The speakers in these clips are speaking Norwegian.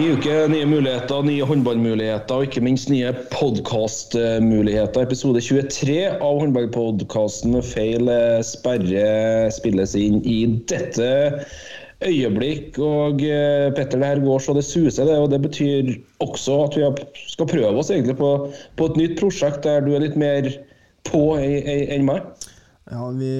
Uke, nye muligheter, nye håndballmuligheter og ikke minst nye podkastmuligheter. Episode 23 av håndballpodkasten feil eh, sperre spilles inn i dette øyeblikk. Og eh, Petter, det her går så det suser, det. Og det betyr også at vi skal prøve oss egentlig på, på et nytt prosjekt der du er litt mer på e- e- enn meg. Ja, vi,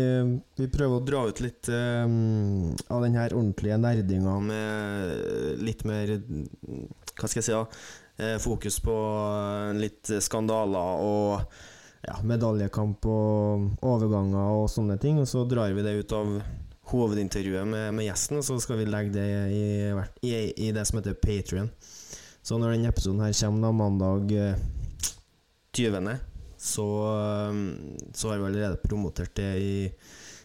vi prøver å dra ut litt eh, av den her ordentlige nerdinga med litt mer Hva skal jeg si, da? eh, fokus på litt skandaler og ja, medaljekamp og overganger og sånne ting. Og så drar vi det ut av hovedintervjuet med, med gjesten, og så skal vi legge det i, i, i det som heter Patrion. Så når denne episoden her kommer da mandag eh, 20 så, um, så har vi allerede promotert det i,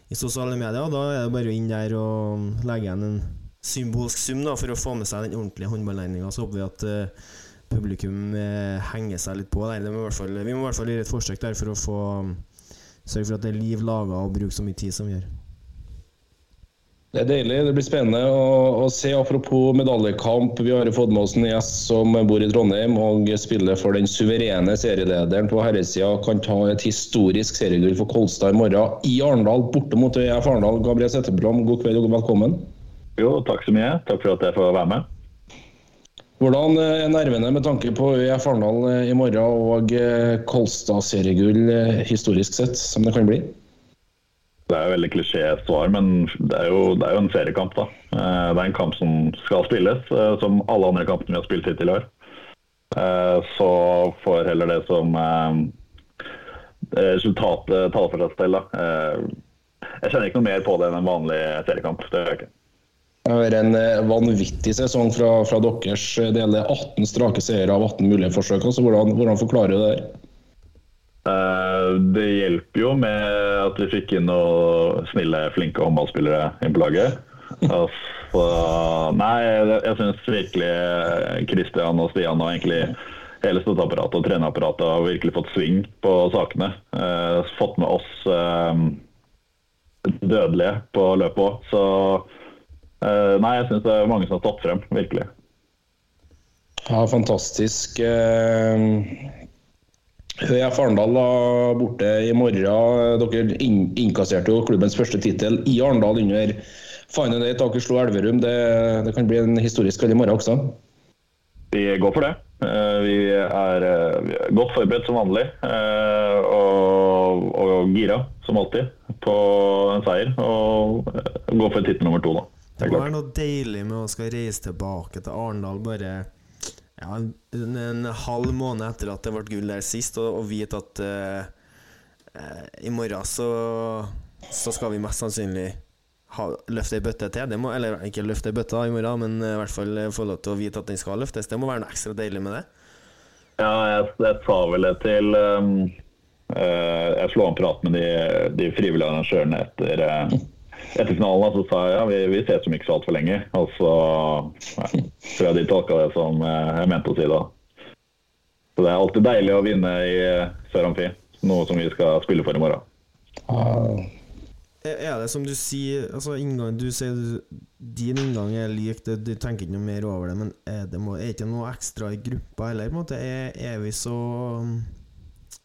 i sosiale medier. Og da er det bare å inn der og legge igjen en symbolsk sum da, for å få med seg den ordentlige håndballregninga. Så håper vi at uh, publikum uh, henger seg litt på der. Må fall, vi må i hvert fall gjøre et forsøk der for å få sørge for at det er liv laga og bruke så mye tid som vi gjør. Det er deilig. Det blir spennende å, å se. Apropos medaljekamp. Vi har fått med oss en gjest som bor i Trondheim og spiller for den suverene serielederen på herresida. Kan ta et historisk seriegull for Kolstad i morgen i Arendal, borte mot ØIF Arendal. Gabriel Setteblom, god kveld og velkommen. Jo, takk så mye. Takk for at jeg får være med. Hvordan er nervene med tanke på ØIF Arendal i morgen og eh, Kolstad seriegull eh, historisk sett, som det kan bli? Det er jo veldig klisjé-svar, men det er, jo, det er jo en seriekamp. da. Eh, Det er en kamp som skal spilles, eh, som alle andre kampene vi har spilt hittil i år. Eh, Så får heller det som resultatet tale for seg selv. da. Jeg kjenner ikke noe mer på det enn en vanlig seriekamp. Det gjør jeg ikke. Det har en vanvittig sesong fra, fra deres del. Det er 18 strake seire av 18 mulige forsøk. Altså, hvordan, hvordan forklarer du det? her? Eh, Det hjelper jo med at vi fikk inn noen snille, flinke håndballspillere inn på laget. Altså, nei, jeg- syns virkelig Kristian og Stian og egentlig hele støtteapparatet og trenerapparatet har virkelig fått sving på sakene. Eh, fått med oss eh, dødelige på løpet òg. Så eh, nei, jeg syns det er mange som har stått frem, virkelig. Ja, fantastisk. ØIF Arendal borte i morgen. Dere inn- innkasserte jo klubbens første tittel i Arendal under Final Eight. Dere slo Elverum. Det, det kan bli en historisk kveld i morgen også. Vi går for det. Eh, Vi er eh, vi er godt forberedt som vanlig. eh, Og, og gira, som alltid, på en seier. Og går for tittel nummer to, da. Det må være noe deilig med å skal reise tilbake til Arendal bare ja, en, en halv måned etter at det ble gull der sist, og, og vite at eh, i morgen så, så skal vi mest sannsynlig ha, løfte ei bøtte til. Må, eller ikke løfte ei bøtte i morgen, men i hvert fall få lov til å vite at den skal løftes. Det må være noe ekstra deilig med det. Ja, jeg, jeg sa vel det til um, uh, Jeg slo en prat med de, de frivillige arrangørene etter, eh, etter finalen. Så sa jeg ja, vi, vi ses om ikke så altfor lenge. Og så ja, tror jeg de tolka det som eh, jeg mente å si da. Så det er alltid deilig å vinne i eh, Sør Amfi. Noe som vi skal spille for i morgen. Er er det som du sier altså inngang, Du sier du, din inngang er lik, du, du tenker ikke noe mer over det, men er det må, er ikke noe ekstra i gruppa heller? Er, er vi så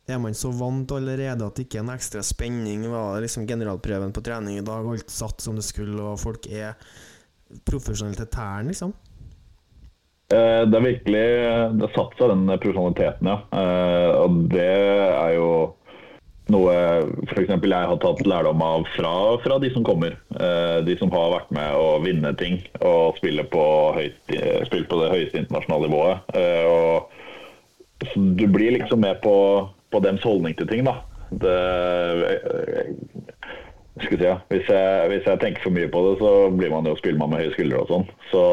Er man så vant allerede at det ikke er en ekstra spenning? Var liksom generalprøven på trening i dag, alt satt som det skulle, og folk er profesjonelle til tærne, liksom? Eh, Det er virkelig Det satt seg, den profesjonaliteten, ja. Eh, Og det er jo noe f.eks. jeg har tatt lærdom av fra, fra de som kommer. Eh, De som har vært med å vinne ting og spille på, høyt, spille på det høyeste internasjonale nivået. Og du blir liksom med på, på deres holdning til ting, da. Det, jeg, jeg si, ja. hvis, jeg, hvis jeg tenker for mye på det, så blir man jo spiller man med høye skuldre og sånn. Så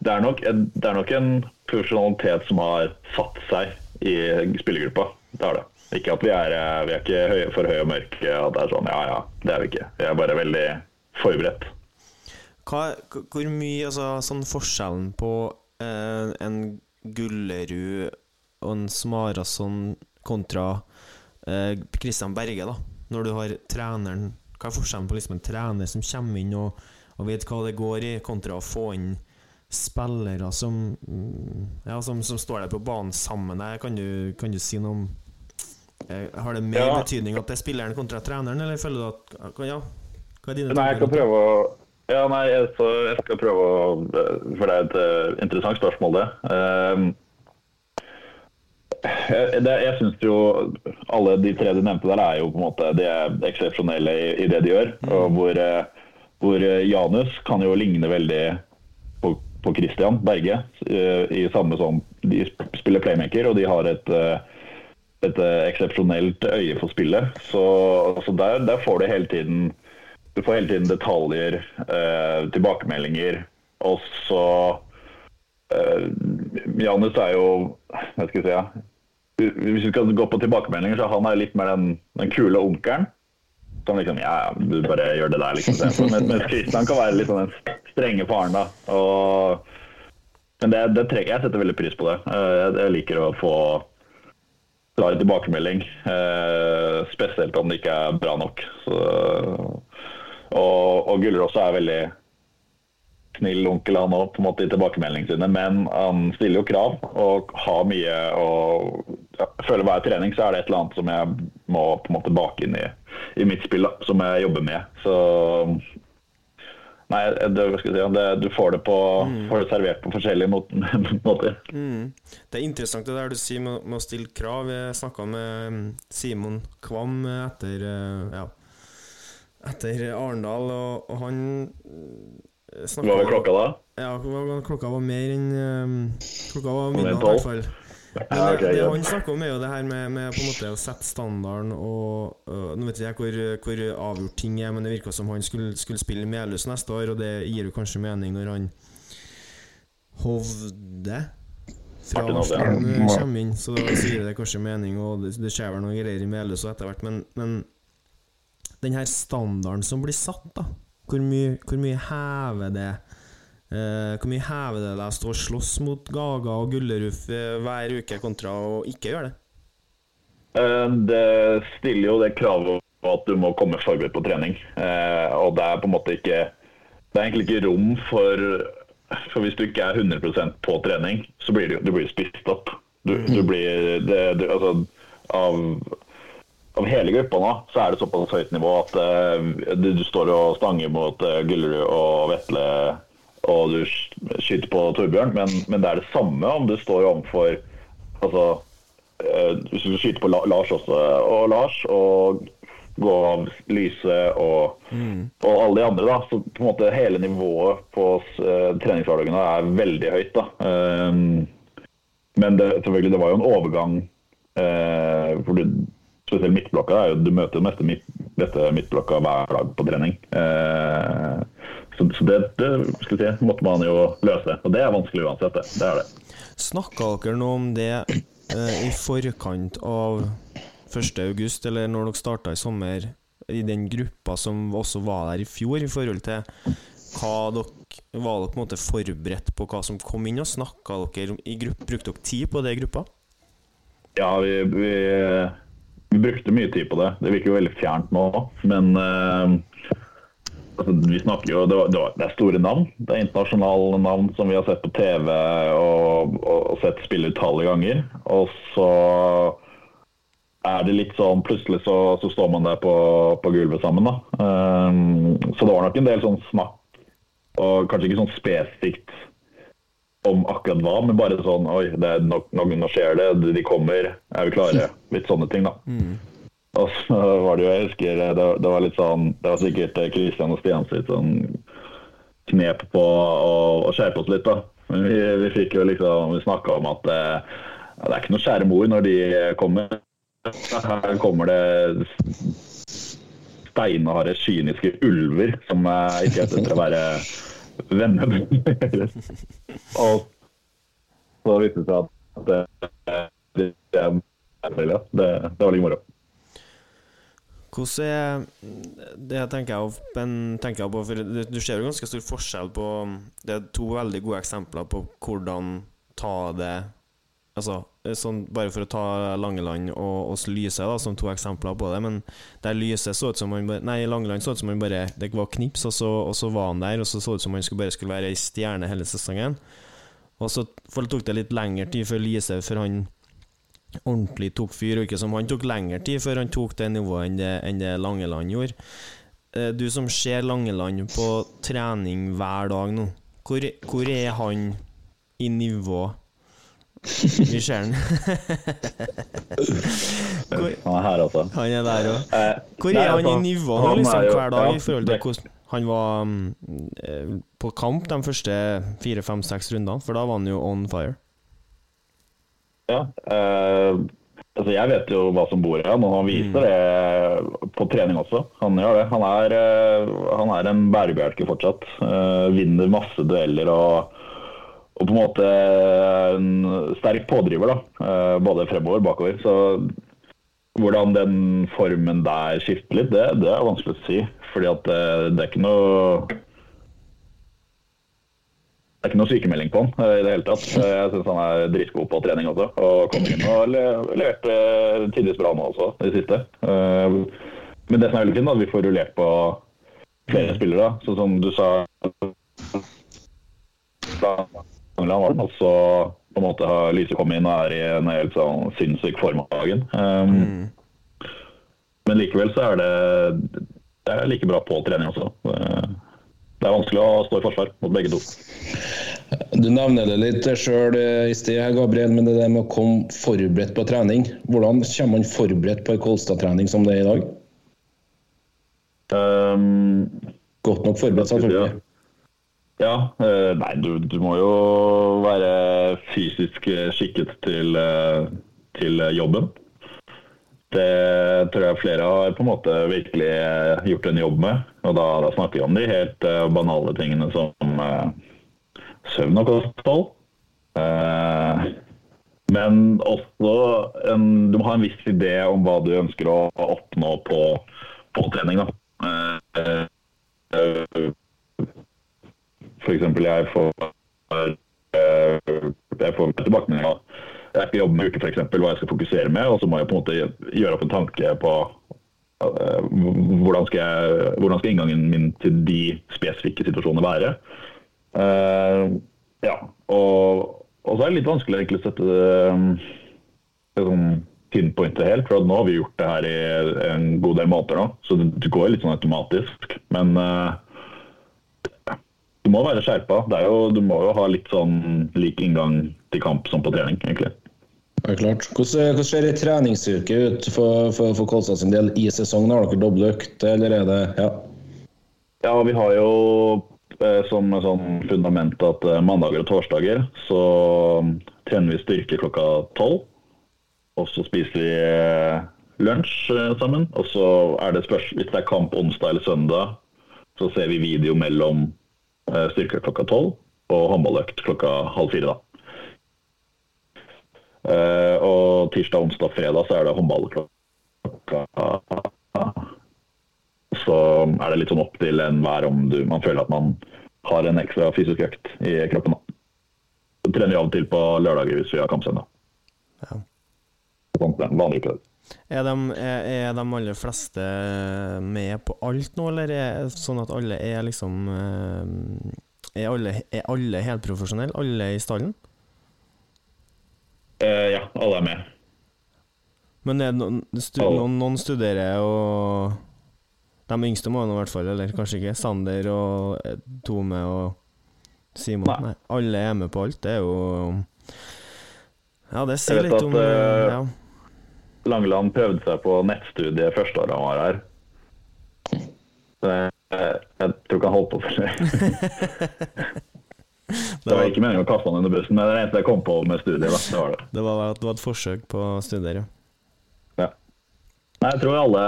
det, er nok, det er nok en profesjonalitet som har satt seg i spillergruppa. Det er det. Ikke at vi er, vi er ikke høye, for høye og mørke. At det er sånn, ja ja, det er vi ikke. Vi er bare veldig forberedt. Hva, hvor mye, altså sånn forskjellen på eh, en Gullerud og en Smarason kontra eh, Christian Berge, da? Når du har treneren Hva er forskjellen på liksom en trener som kommer inn og, og vet hva det går i, kontra å få inn spillere som mm, Ja, som, som står der på banen sammen? Kan du, kan du si noe om eh, Har det mer Ja. betydning at det er spilleren kontra treneren, eller føler du at Ja, hva er dine Nei, jeg tanker skal rundt det? prøve å ja, nei, jeg, jeg skal prøve å For det er et eh, interessant spørsmål, det. Jeg, det, jeg syns jo alle de tre du nevnte der, er jo på en måte De er eksepsjonelle i, i det de gjør. Og hvor, eh, hvor eh, Janus kan jo ligne veldig på, på Christian Berge. eh, I samme som De spiller playmaker, og de har et eh, et eh, eksepsjonelt øye for spillet. Så, så der, der får du hele tiden du får hele tiden detaljer, eh, tilbakemeldinger. Og så eh, Janus er jo Hva skal jeg si ja. Hvis vi skal gå på tilbakemeldinger, så han er litt mer den, den kule onkelen. Som liksom Ja, du bare gjør det der, liksom. Mens, mens kan være litt sånn den strenge faren, da. Og, men det, det trenger, jeg setter veldig pris på det. Eh, Jeg, jeg liker å få klar tilbakemelding. Eh, spesielt om det ikke er bra nok. Så, og, og Gullerås er veldig snill onkel han òg, på en måte i tilbakemeldingene sine. Men han stiller jo krav og har mye og jeg føler hver trening så er det et eller annet som jeg må på en måte bake inn i, i mitt spill, da, som jeg jobber med. Så Nei, det, si, det, du får det, på, får det servert på forskjellige måter. Mm. Det er interessant det der du sier med, med å stille krav. Jeg snakka med mm, Simon Kvam etter eh, ja, etter Arendal, og, og han snakka Hva var klokka da? Ja, klokka var mer enn eh, Klokka var midnatt, i hvert fall. Men Ja, ok, det, det han snakker om, er jo det her med, med på en måte å sette standarden og uh, Nå vet ikke jeg hvor, hvor avgjort ting er, men det virka som han skulle, skulle spille i Melhus neste år, og det gir jo kanskje mening når han Hovde fra Arsenal øh, kommer inn, så da sier det kanskje mening, og det, det skjer vel noe greier i Melhus og etter hvert, men, men den her standarden som blir satt, da, hvor mye, hvor mye hever det Eh, hvor mye hever det deg å stå og slåss mot Gaga og Gullerud eh, hver uke, kontra å ikke gjøre det? Eh, Det stiller jo det kravet at du må komme forberedt på trening. Eh, Og det er på en måte ikke Det er egentlig ikke rom for For hvis du ikke er 100% på trening, så blir du, du blir spist opp. Du, du blir det, du, Altså av av hele gruppa nå, så er det såpass høyt nivå at uh, du, du står og stanger mot uh, Gullerud og Vetle, og du skyter på Torbjørn, men, men det er det samme om du står overfor altså, eh, du skyter på Lars også, og Lars, og gå av Lyse og, og alle de andre, da. Så på en måte hele nivået på uh, treningshverdagene er veldig høyt, da. Um, men det, selvfølgelig, det var jo en overgang. Uh, for du, spesielt midtblokka Du møter jo meste midt, dette midtblokka hver dag på trening. Eh, så så det, det skal si, måtte man jo løse. Og det er vanskelig uansett, det. Det er det. Snakka dere noe om det eh, i forkant av 1. august, eller når dere starta i sommer, i den gruppa som også var der i fjor, i forhold til hva dere Var dere på en måte forberedt på hva som kom inn, og snakka dere i gruppe, Brukte dere tid på det i gruppa? Ja, vi, vi, vi brukte mye tid på det. Det virker jo veldig fjernt nå, men eh, vi snakker jo det, var, det, er store navn. Det er internasjonale navn som vi har sett på TV og, og, sett spille utallige ganger. Og så er det litt sånn Plutselig så, så står man der på, på gulvet sammen, da. Um, så det var nok en del sånn snakk, og kanskje ikke sånn spesifikt om akkurat hva, men bare sånn Oi, det er nå, nå, skjer det, de kommer, er vi klare? Litt sånne ting, da. Og så var det jo, jeg husker, det, det var litt sånn Det var sikkert Kristian og Stian sitt sånn knep på å, å skjerpe oss litt, da. Men vi, vi fikk jo liksom Vi snakka om at eh, det er ikke noe skjære mor når de kommer. Her kommer det steinharde, kyniske ulver som eh, ikke er ute etter å være venner. og så viste det seg at det, det, det, det var litt moro. Hvordan er Det tenker jeg, men tenker jeg på For du, ser jo ganske stor forskjell på Det er to veldig gode eksempler på hvordan ta det Altså, sånn, bare for å ta Langeland og, oss Lyse da, som to eksempler på det, men der Lyse så ut som han bare Nei, Langeland så ut som han bare Det var knips, og så, og så var han der, og så så ut som han skulle bare skulle være ei stjerne hele sesongen. Og så tok det litt lengre tid før Lise for han ordentlig tok fyr, og ikke som han tok lengre tid før han tok det nivået enn det, enn det Langeland gjorde. Eh, Du som ser Langeland på trening hver dag nå, hvor, hvor er han i nivå? Vi ser han. hvor, Han er her, altså. han er der òg. Eh, Hvor er han i altså, nivå nå, liksom, er hver dag, i forhold til hvordan han var mm, eh, på kamp de første fire, fem, seks rundene? For da var han jo on fire. Ja. Uh, altså jeg vet jo hva som bor i han, og han viser det på trening også. Han gjør det. Han er, uh, han er en bærebjelke fortsatt. Uh, vinner masse dueller og, og på en måte en sterk pådriver, da. Både fremover og bakover. Så hvordan den formen der skifter litt, det, det er vanskelig å si. Fordi at det, det er ikke noe det er ikke noe sykemelding på han eh, i det hele tatt. Eh, Jeg syns han er dritgod på trening også. Og kom inn og le- leverte tidvis bra nå også, i det siste. Eh, Men det som er veldig fint, er at vi får rullert på flere spillere. Sånn som du sa England var den, og så på en måte har Lyse kommet inn og er i en helt sånn sinnssyk form av dagen. Um, Men likevel så er det, det er like bra på trening også. Det- er vanskelig å stå i forsvar mot begge to. Du nevner det litt sjøl i sted, Gabriel, men det der med å komme forberedt på trening. Hvordan kommer man forberedt på en Kolstad-trening som det er i dag? Um, Godt nok forberedt, selvfølgelig. Ja, eh, nei, du, du må jo være fysisk eh, skikket til, eh, til jobben. Det tror jeg flere har på en måte virkelig eh, gjort en jobb med. Og da, da snakker vi om de helt uh, banale tingene som uh, søvn og kosthold. Uh, men også en, du må ha en viss idé om hva du ønsker å oppnå på, på trening. Da. Eksempel jeg får jeg får tilbakemelding av jeg skal jobbe med uke for eksempel, hva jeg skal fokusere med, og så må jeg på en måte gjøre opp en tanke på uh, hvordan skal, jeg, hvordan skal inngangen min til de spesifikke situasjonene være. Uh, ja, og, og så er det litt vanskelig egentlig å sette det, det sånn pinpointe helt, for nå har vi gjort det her i en god del måneder nå, så det, det går litt sånn automatisk. Men uh, du må være skjerpa. Er du må jo ha litt sånn lik inngang til kamp som på trening, egentlig. Ja, klart. Hvordan, hvordan ser ei treningsuke ut for, for, for Kolstad sin del i sesongen? Har dere doble økter, eller er det ja. Ja, vi har jo eh, som sånn fundament at eh, mandager og torsdager så mm, trener vi styrke klokka tolv. Og så spiser vi eh, lunsj eh, sammen. Og så er det spørs hvis det er kamp onsdag eller søndag, så ser vi video mellom eh, styrke klokka tolv og håndballøkt klokka halv fire. da. Eh, og tirsdag, onsdag, fredag så er det håndballklokka så er det litt sånn opp til enhver om du, man føler at man har en ekstra fysisk økt i kroppen. Da. Så trener vi av og til på lørdager hvis vi har kampsøndag. Ja. Vanlig prøve. Er de, er, er de aller fleste med på alt nå, eller er det sånn at alle er liksom eh, Er alle, er alle helprofesjonelle? Alle i stallen? Eh, ja, alle er med. Men er det noen, stu, noen, noen studerer og De yngste må jo i hvert fall, eller kanskje ikke. Sander og eh, Tome og Simon. Nei. Nei. alle er med på alt. Det er jo Ja, det sier litt at, om eh, ja. Langeland prøvde seg på nettstudiet første året han var her. Så jeg, jeg tror ikke han holdt på for det. Det var ikke meningen å kaste han under bussen, men det er det eneste jeg kom på med studiet. Da. Det var det. Det var, det var et forsøk på å studere, Ja. Nei, jeg tror alle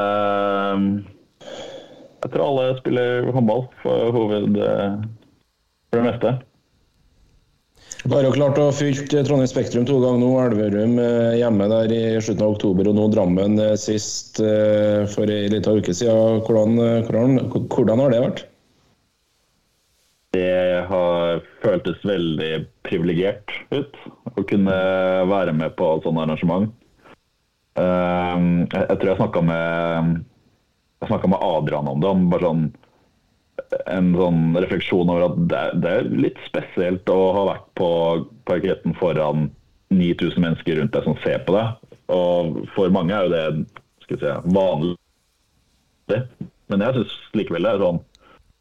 Jeg tror alle spiller håndball for hoved, for det meste. Du har jo klart å fylt eh, Trondheim Spektrum to ganger nå. Elverum eh, hjemme der i slutten av oktober, og nå Drammen eh, sist eh, for ei lita uke siden. Hvordan, eh, hvordan, hvordan har det vært? Det har føltes veldig privilegert ut å kunne være med på sånt arrangement. Ehm, Jeg tror jeg snakka med, jeg med Adrian om det. om bare sånn en sånn refleksjon over at det, det er litt spesielt å ha vært på parketten foran 9000 mennesker rundt deg som ser på deg. Og for mange er jo det skal vi si, vanlig. Men jeg syns likevel det er sånn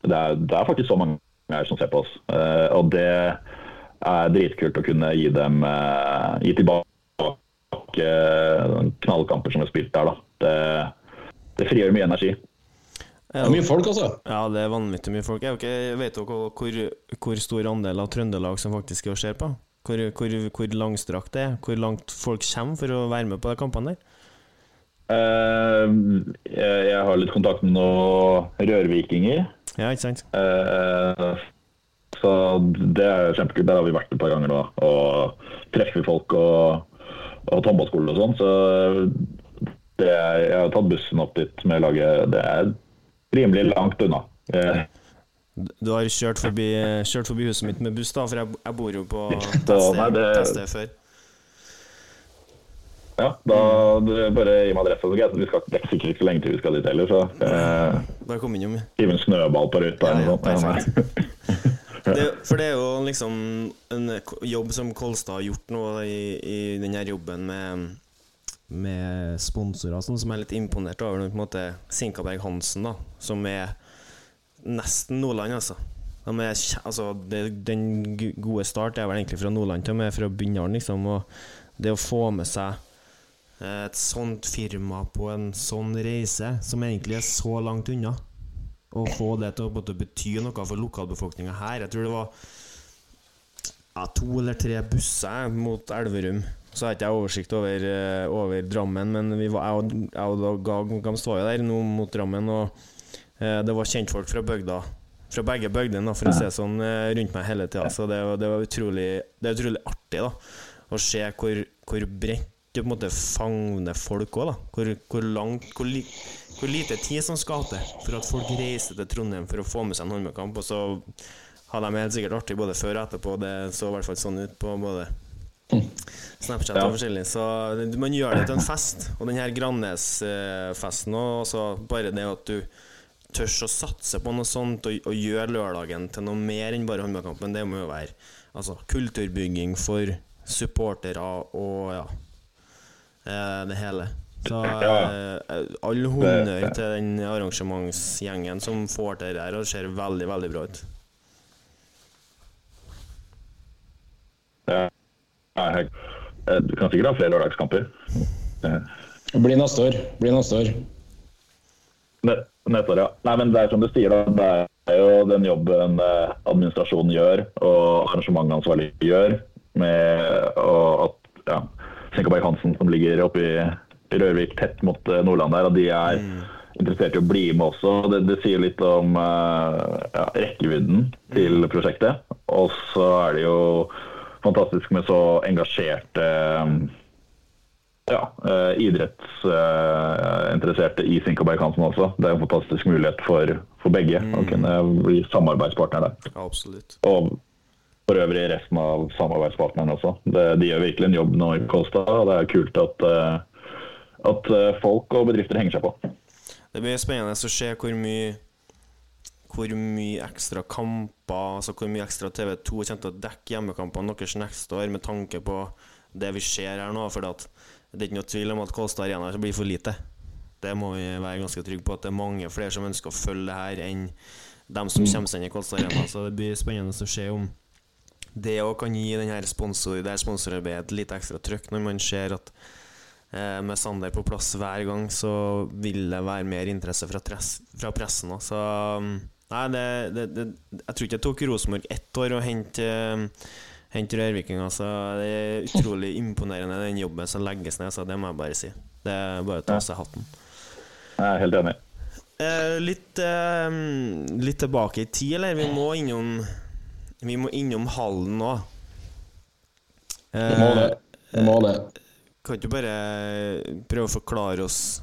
det er, det er faktisk så mange som ser på oss. Eh, og det er dritkult å kunne gi dem eh, gi tilbake eh, knallkamper som er spilt der. da. Det, det frigjør mye energi. Det er mye folk, altså. Ja, det er vanvittig mye folk. Jeg vet ikke- vet dere hvor, hvor stor andel av Trøndelag som faktisk er og ser på? Hvor, hvor, hvor langstrakt det er? Hvor langt folk kommer for å være med på de kampene der? Uh, jeg, jeg har litt kontakt med noen rørvikinger. Ja, ikke sant? Eh, så det er kjempekult. Der har vi vært et par ganger nå og treffer folk og, og håndballskole og sånn. Så det er, jeg har tatt bussen opp dit med laget. Det er rimelig langt unna. Eh, Du har kjørt forbi, kjørt forbi huset mitt med buss, da, for jeg, jeg bor jo på tettsted før. Ja, da du bare gi meg adressa. Vi skal det er sikkert ikke så lenge til vi skal dit heller, så eh, Bare kom innom. hive en snøball på ruta Ja, ja, sånt. Det, for det er jo liksom en jobb som Kolstad har gjort nå i, i denne jobben med med sponsorer sånn, som jeg er litt imponert over. På en måte Sinkaberg Hansen, da, som er nesten Nordland, altså. De er, altså det, den gode start er vel egentlig fra Nordland til og med fra Bindal, liksom. Og det å få med seg et sånt firma på en sånn reise, som egentlig er så langt unna, å få det til å bety noe for lokalbefolkninga her Jeg tror det var ja, to eller tre busser mot Elverum. Så har ikke jeg oversikt over, eh, over Drammen, men vi var, jeg og, jeg og Dag Gams var jo der nå mot Drammen, og eh, det var kjentfolk fra bygda. Fra begge bygdene, for å si sånn, eh, rundt meg hele tida. Så det, det var utrolig Det er utrolig artig da å se hvor, hvor bredt du på en måte favner folk òg. Hvor, hvor langt hvor, li, hvor lite tid som skal til for at folk reiser til Trondheim for å få med seg en håndballkamp. Og så har de helt sikkert artig både før og etterpå. Det så i hvert fall sånn ut på både Snapchat Ja. og forskjellig. Så man gjør det til en fest. Og den her Grannes-festen også bare det at du tør å satse på noe sånt og, og gjøre lørdagen til noe mer enn bare håndballkampen, det må jo være altså, kulturbygging for supportere og ja det hele. Så eh, all honnør til den arrangementsgjengen som får til det her, og det ser veldig, veldig bra ut. Ja. Jeg- eh, Du kan sikkert ha flere lørdagskamper. Eh, Det blir neste år. Blir neste år. Neste år, ja. Nei, men det er som du sier, da. Det er jo den jobben eh, administrasjonen gjør, og arrangementansvarlig gjør, med og at ja, Sinkaberg Hansen, som ligger oppe i, Rørvik, tett mot eh, Nordland der, og de er interessert i å bli med også. Det, det sier litt om eh, ja, rekkevidden til prosjektet. Og så er det jo fantastisk med så engasjerte eh, ja, idrettsinteresserte i Sinkaberg Hansen også. Det er en fantastisk mulighet for, for begge å kunne bli samarbeidspartner der. Absolutt. Og for øvrig resten av samarbeidspartnerne også. Det, de gjør virkelig en jobb nå i Kolstad, og det er kult at, eh, at eh, folk og bedrifter henger seg på. Det blir spennende å se hvor mye hvor mye ekstra kamper, altså hvor mye ekstra TV2 kommer til å dekke hjemmekampene deres neste år, med tanke på det vi ser her nå. For det er ikke noe tvil om at Kolstad Arena blir for lite. Det må vi være ganske trygge på, at det er mange flere som ønsker å følge det her, enn dem som kommer seg inn i Kolstad Arena. Så det blir spennende å se om det òg kan gi denne sponsor, det sponsorarbeidet et litt ekstra trøkk, når man ser at Eh, med Sander på plass hver gang, så vil det være mer interesse fra, tress, fra pressen òg. Så um, Nei, det, det, det, jeg tror ikke det tok Rosenborg ett år å hente um, Hente rørvikinga. Så det er utrolig imponerende, den jobben som legges ned. Så det må jeg bare si. Det er bare å ta av seg hatten. Jeg er helt enig. Eh, litt, eh, litt tilbake i tid, eller? Vi må innom vi må innom hallen nå. Vi må det. Vi må det. Kan ikke du bare prøve å forklare oss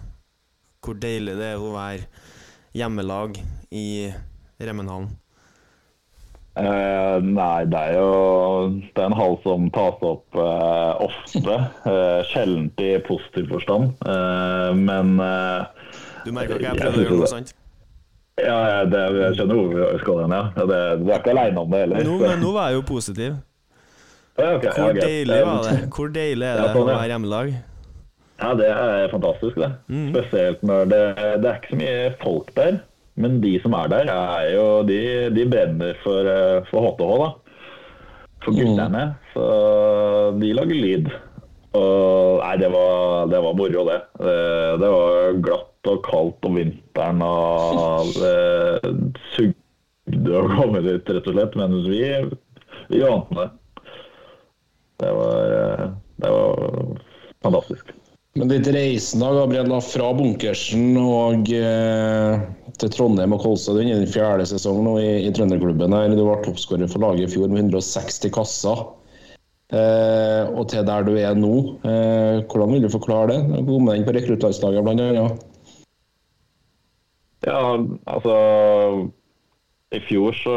hvor deilig det er å være hjemmelag i Remmenhallen? Eh, nei, det er jo det er en hall som tas opp eh, ofte. Eh, sjeldent i positiv forstand. Eh, men eh, Du merka ikke jeg prøvde å gjøre noe sant? Ja, det, jeg skjønner hen, ja. det, du er ikke aleine om det heller. Nå, men nå var jeg jo positiv. Ja, okay, Hvor ja, deilig var det? Hvor deilig er det sånn, å være hjemmelag? Ja, det er fantastisk, det. Mm. Spesielt når det, det er ikke så mye folk der. Men de som er der, er jo, de, de brenner for, eh, for HTH, da. For gutterne. Så de lager lyd. Og nei, det var, det var moro, det. det. Det var glatt og kaldt om vinteren, og det sugde og komme dit, rett og slett. Men vi, vi vant det. Det var, eh, det var fantastisk. Men ditt reisen da, Gabriel, fra bunkersen og eh, til Trondheim og Kolstad, du er i fjerde sesong nå i, i Trønderklubben. her. Du var toppskårer for laget i fjor med 160 kasser. Eh, og til der du er nå. Eh, hvordan vil du forklare det? Gå med inn på rekruttlandslaget blant annet. Ja, altså I fjor så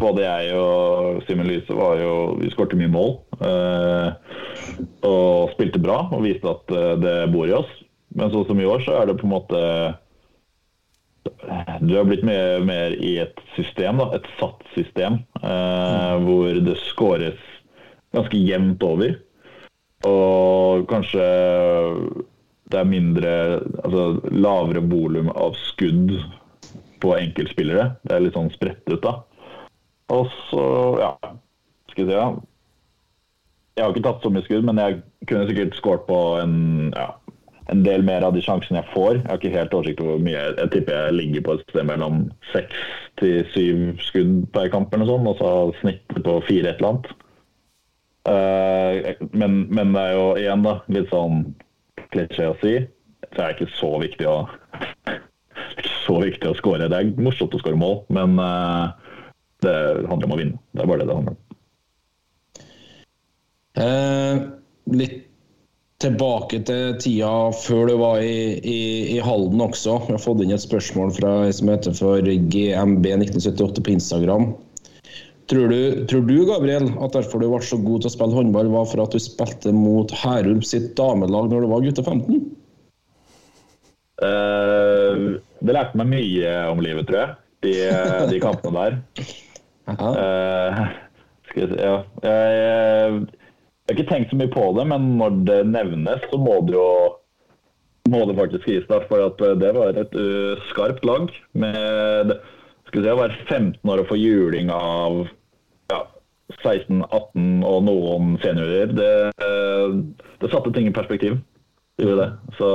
både jeg og Simen Lyse var jo Vi skårte mye mål. Eh, og spilte bra og viste at eh, det bor i oss. Men sånn som i år, så er det på en måte Du har blitt mer, mer i et system, da, et satt system, eh, hvor det skåres ganske jevnt over. Og kanskje det er mindre Altså lavere volum av skudd på enkeltspillere. Det er litt sånn spredt ut, da. Og så, ja Skal vi se, ja. Jeg har ikke tatt så mye skudd, men jeg kunne sikkert skåret på en, ja, en del mer av de sjansene jeg får. Jeg har ikke helt oversikt over hvor mye. Jeg tipper jeg ligger på et sted mellom seks til syv skudd per kamp, eller noe sånt, og så snittet på fire et eller annet. Uh, men, men det er jo igjen da, litt sånn klisjé å si, så er det ikke så viktig å så viktig å skåre. Det er morsomt å skåre mål, men eh, det handler om å vinne. Det er bare det det handler om. Eh, litt tilbake til tida før du var i, i, i Halden også. Vi har fått inn et spørsmål fra ei som heter for GMB1978 på Instagram. Tror du, tror du, Gabriel, at derfor du ble så god til å spille håndball, var for at du spilte mot Herulf sitt damelag når du var gutte 15? Uh, det lærte meg mye om livet, tror jeg, de, de kampene der. Eh, skal jeg si, ja. Jeg, jeg, jeg har ikke tenkt så mye på det, men når det nevnes, så må det jo må det faktisk gis. For at eh, det var et uh, skarpt lag. med skal vi si, være 15 år og få juling av ja, 16-18 og noen seniorer. Det, eh, det satte ting i perspektiv. Det gjorde det. Så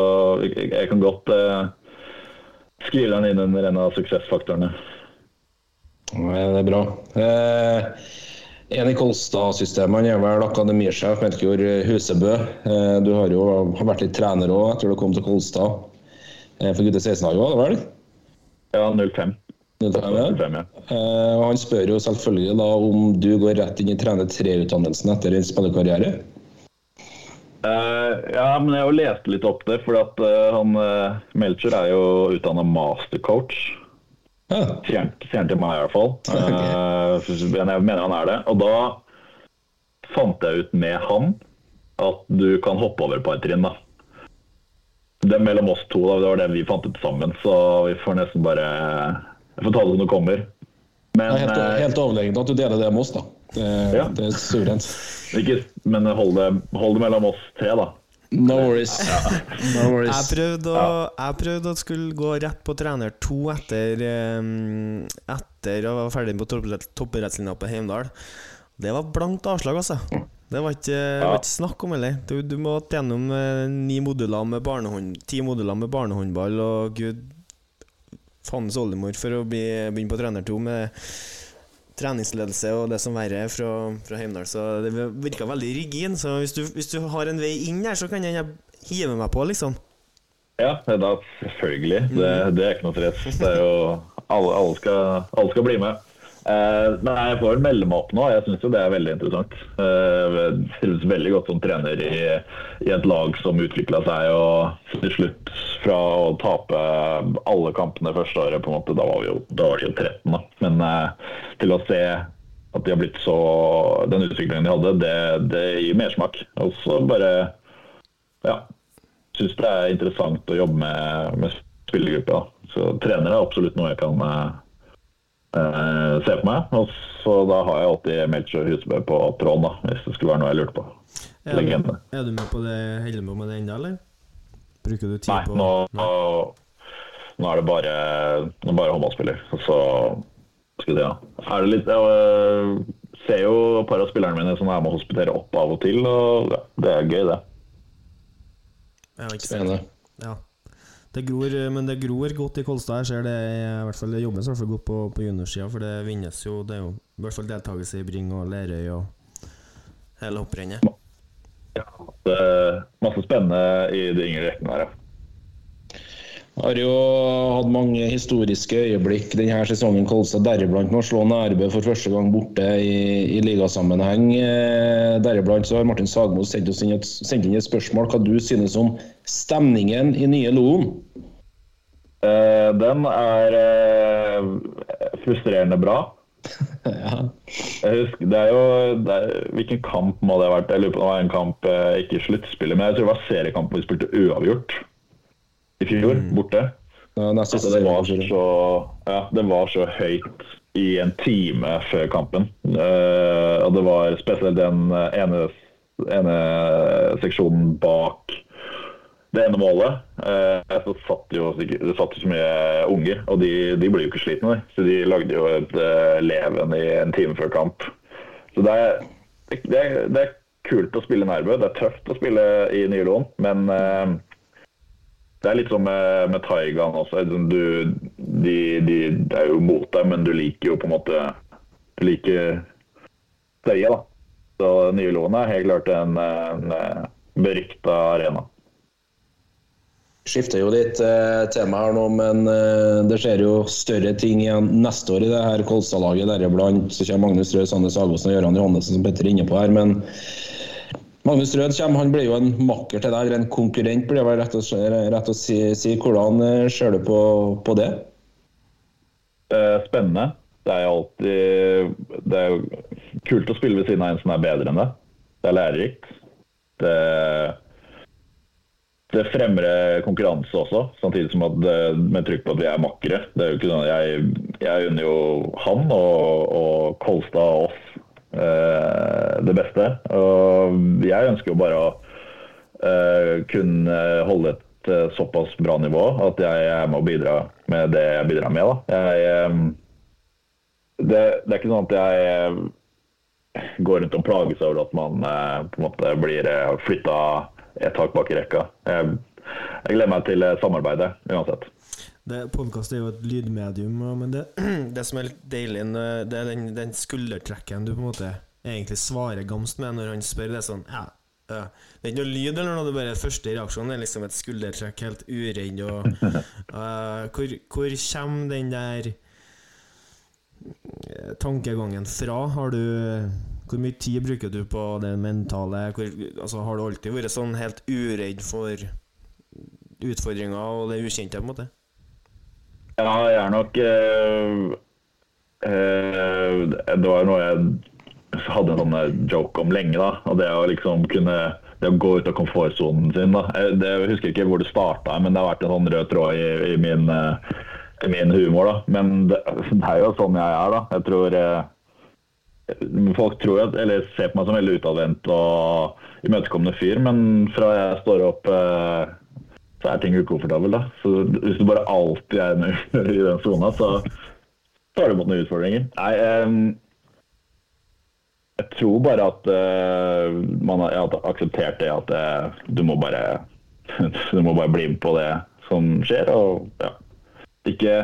jeg, kan godt eh, skrive den inn under en av suksessfaktorene. Det er bra. Eh, en i Kolstad-systemet er vel akademisjef Melkjord Husebø. Eh, du har jo vært litt trener òg etter du kom til Kolstad. Eh, for gutter 16-laget, var det vel? Ja, 05. Det tar jeg med. 05 ja. Eh, Han spør jo selvfølgelig da om du går rett inn i trener 3-utdannelsen etter en spillekarriere. Uh, ja, men jeg har jo lest litt opp det, for at uh, han uh, Melcher er jo utdanna mastercoach. Ja. Sier han til meg i hvert fall. Okay. men jeg mener han er det. Og da fant jeg ut med han at du kan hoppe over et par trinn, da. Det mellom oss to, da, det var det vi fant ut sammen. Så vi får nesten bare Jeg får ta det som det kommer. Det er helt, eh, helt overlegent at du deler det med oss, da. Det, Ja. det er suverent. ikke, men hold det, hold det mellom oss tre, da. No worries. No Jeg prøvde å, jeg prøvde å skulle gå rett på trener to etter Etter å være ferdig på toppidrett- toppidrettslinja på Heimdal. Det var blankt avslag, altså. Det var ikke, ja. var ikke snakk om heller. Du, du måtte gjennom eh, ni moduler med barnehånd, ti moduler med barnehåndball og gud fandens oldemor for å bli, begynne på trener to med treningsledelse og det som verre er fra, fra Heimdal. Så det virka veldig rigid. Så hvis du, hvis du har en vei inn her, så kan jeg hive meg på, liksom. Ja, da, selvfølgelig. Det, det er ikke noe stress. Det er jo, alle, alle, skal, alle skal bli med. Eh, men jeg får melde meg opp nå. Jeg syns jo det er veldig interessant. Eh, jeg trives veldig godt som trener i, i et lag som utvikla seg og til slutt fra å tape alle kampene første året, på en måte, da var vi jo, da var de jo 13, da. Men eh, til å se at de har blitt så Den utviklingen de hadde, det, det gir mersmak. Og så bare Ja. Syns det er interessant å jobbe med, med spillergruppa. Så trener er absolutt noe jeg kan eh, eh, se på meg. Og så da har jeg alltid Melchior Husebø på tråden, da, hvis det skulle være noe jeg lurte på. Er du, Legende. er du med på det Hellemo med det ennå, eller? Bruker du tid Nei, på nå, Nei. nå er det bare, nå er bare håndballspiller. Og så skal vi se, ja. Er det litt Jeg øh, ser jo et par av spillerne mine som er med å hospitere opp av og til, og det er gøy, det. Ja, ikke sant. Ja. Det gror, men det gror godt i Kolstad. Jeg ser det i hvert fall det jobbes godt på, på juniorsida, for det vinnes jo Det er jo i hvert fall deltakelse i Bring og Lerøy og hele hopprennet. er masse spennende i de yngre rekkene her, ja. Har jo hatt mange historiske øyeblikk denne sesongen, Kolstad, deriblant med å slå Nærbø for første gang borte i, i ligasammenheng. Eh, Deriblant så har Martin Sagmo sendt, inn et, sendt inn et spørsmål hva du synes om stemningen i nye Loen. Eh, den er eh, frustrerende bra. Ja. Jeg husker, det er jo det er, Hvilken kamp må det ha vært? Jeg lurer på om det var en kamp, eh, ikke sluttspillet, men jeg tror det var seriekampen vi spilte uavgjort i fjor, borte. Ja, Altså, det, var så, ja, det var så høyt i en time før kampen. Uh, og det var spesielt den eh, ene, ene seksjonen bak det ene målet. Uh, så satt jo, det satt jo så mye unger, og de, de ble jo ikke slitne. Så de lagde jo et uh, leven i en time før kamp. Så det er, det, er, det er kult å spille Nærbø. Det er tøft å spille i nye lån, men eh, det er litt som med, med Taigan også. Liksom Du, de, de, det er jo mot deg, men du liker jo på en måte Du liker støyet, da. Så nye lån er helt klart en, en berykta arena. skifter jo litt eh, tema her nå, men eh, det skjer jo større ting igjen neste år i det her Kolstad-laget. Deriblant så kommer Magnus Røe, Sandnes Sagosen og Gøran Johannessen, som Petter er inne på her. Men Magnus Rød kommer, han blir jo en makker til deg, eller en konkurrent, blir det rett rett å si, si. Hvordan eh, ser du på, på det? Eh, Spennende. Det er alltid Det er kult å spille ved siden av en som er bedre enn deg. Det er lærerikt. Det, det fremmer konkurranse også, samtidig som at det, med trykk på at vi er makkere. Det er jo ikke sånn Jeg, jeg unner jo han og, og Kolstad og oss eh, det beste. Og jeg ønsker jo bare å eh, kunne holde et eh, såpass bra nivå at jeg er med å bidra med det jeg bidrar med. Da. Jeg, eh, det, det er ikke sånn at jeg eh, går rundt og plages over at man eh, på en måte blir eh, flytta et tak bak i rekka. Jeg, jeg gleder meg til eh, samarbeidet uansett. Podkast er jo et lydmedium, men det, det som er litt deilig, det er den, den skuldertrekken du på en måte egentlig svarer gamst med når han spør. Det er sånn ja, ja. Det er ikke noe lyd eller noe, det er bare første reaksjon. Det er liksom et skuldertrekk, helt uredd. Og, eh, hvor, hvor kommer den der eh, tankegangen fra? Har du Hvor mye tid bruker du på det mentale? Hvor, altså, har du alltid vært sånn helt uredd for utfordringer og det ukjente, på en måte? Ja, jeg er nok eh, eh, Det var noe jeg hadde en sånn eh, joke om lenge. da, og Det å liksom kunne det å gå ut av komfortsonen sin. da. Jeg, det, jeg husker ikke hvor det starta, men det har vært en sånn rød tråd i, i, min, i min humor. da. Men det, det er jo sånn jeg er. da. Jeg tror eh, Folk tror at, eller ser på meg som veldig utadvendt og imøtekommende fyr, men fra jeg står opp eh, så er ting ukomfortabelt. da. Så Hvis du bare alltid er med i den sona, så tar du imot noen utfordringer. Nei, eh, jeg tror bare at eh, man har, akseptert det at eh, du må bare du må bare bli med på det som skjer. Og ja, ikke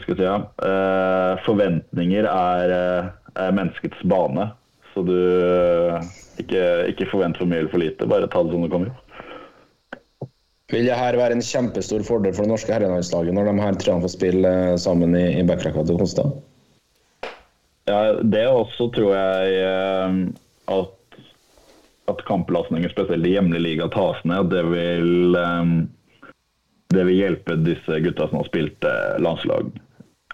skal si ja, eh, Forventninger er, eh, er menneskets bane. Så du eh, ikke, ikke forvent for mye eller for lite. Bare ta det som det kommer. Vil det her være en kjempestor fordel for det norske herrelandslaget når de her treene får spille eh, sammen i, i backrekka til Konstad? Ja, det også tror jeg eh, at, at kamplastninger, spesielt i hjemlig liga, tas ned. Det vil, eh, det vil hjelpe disse gutta som har spilt landslag,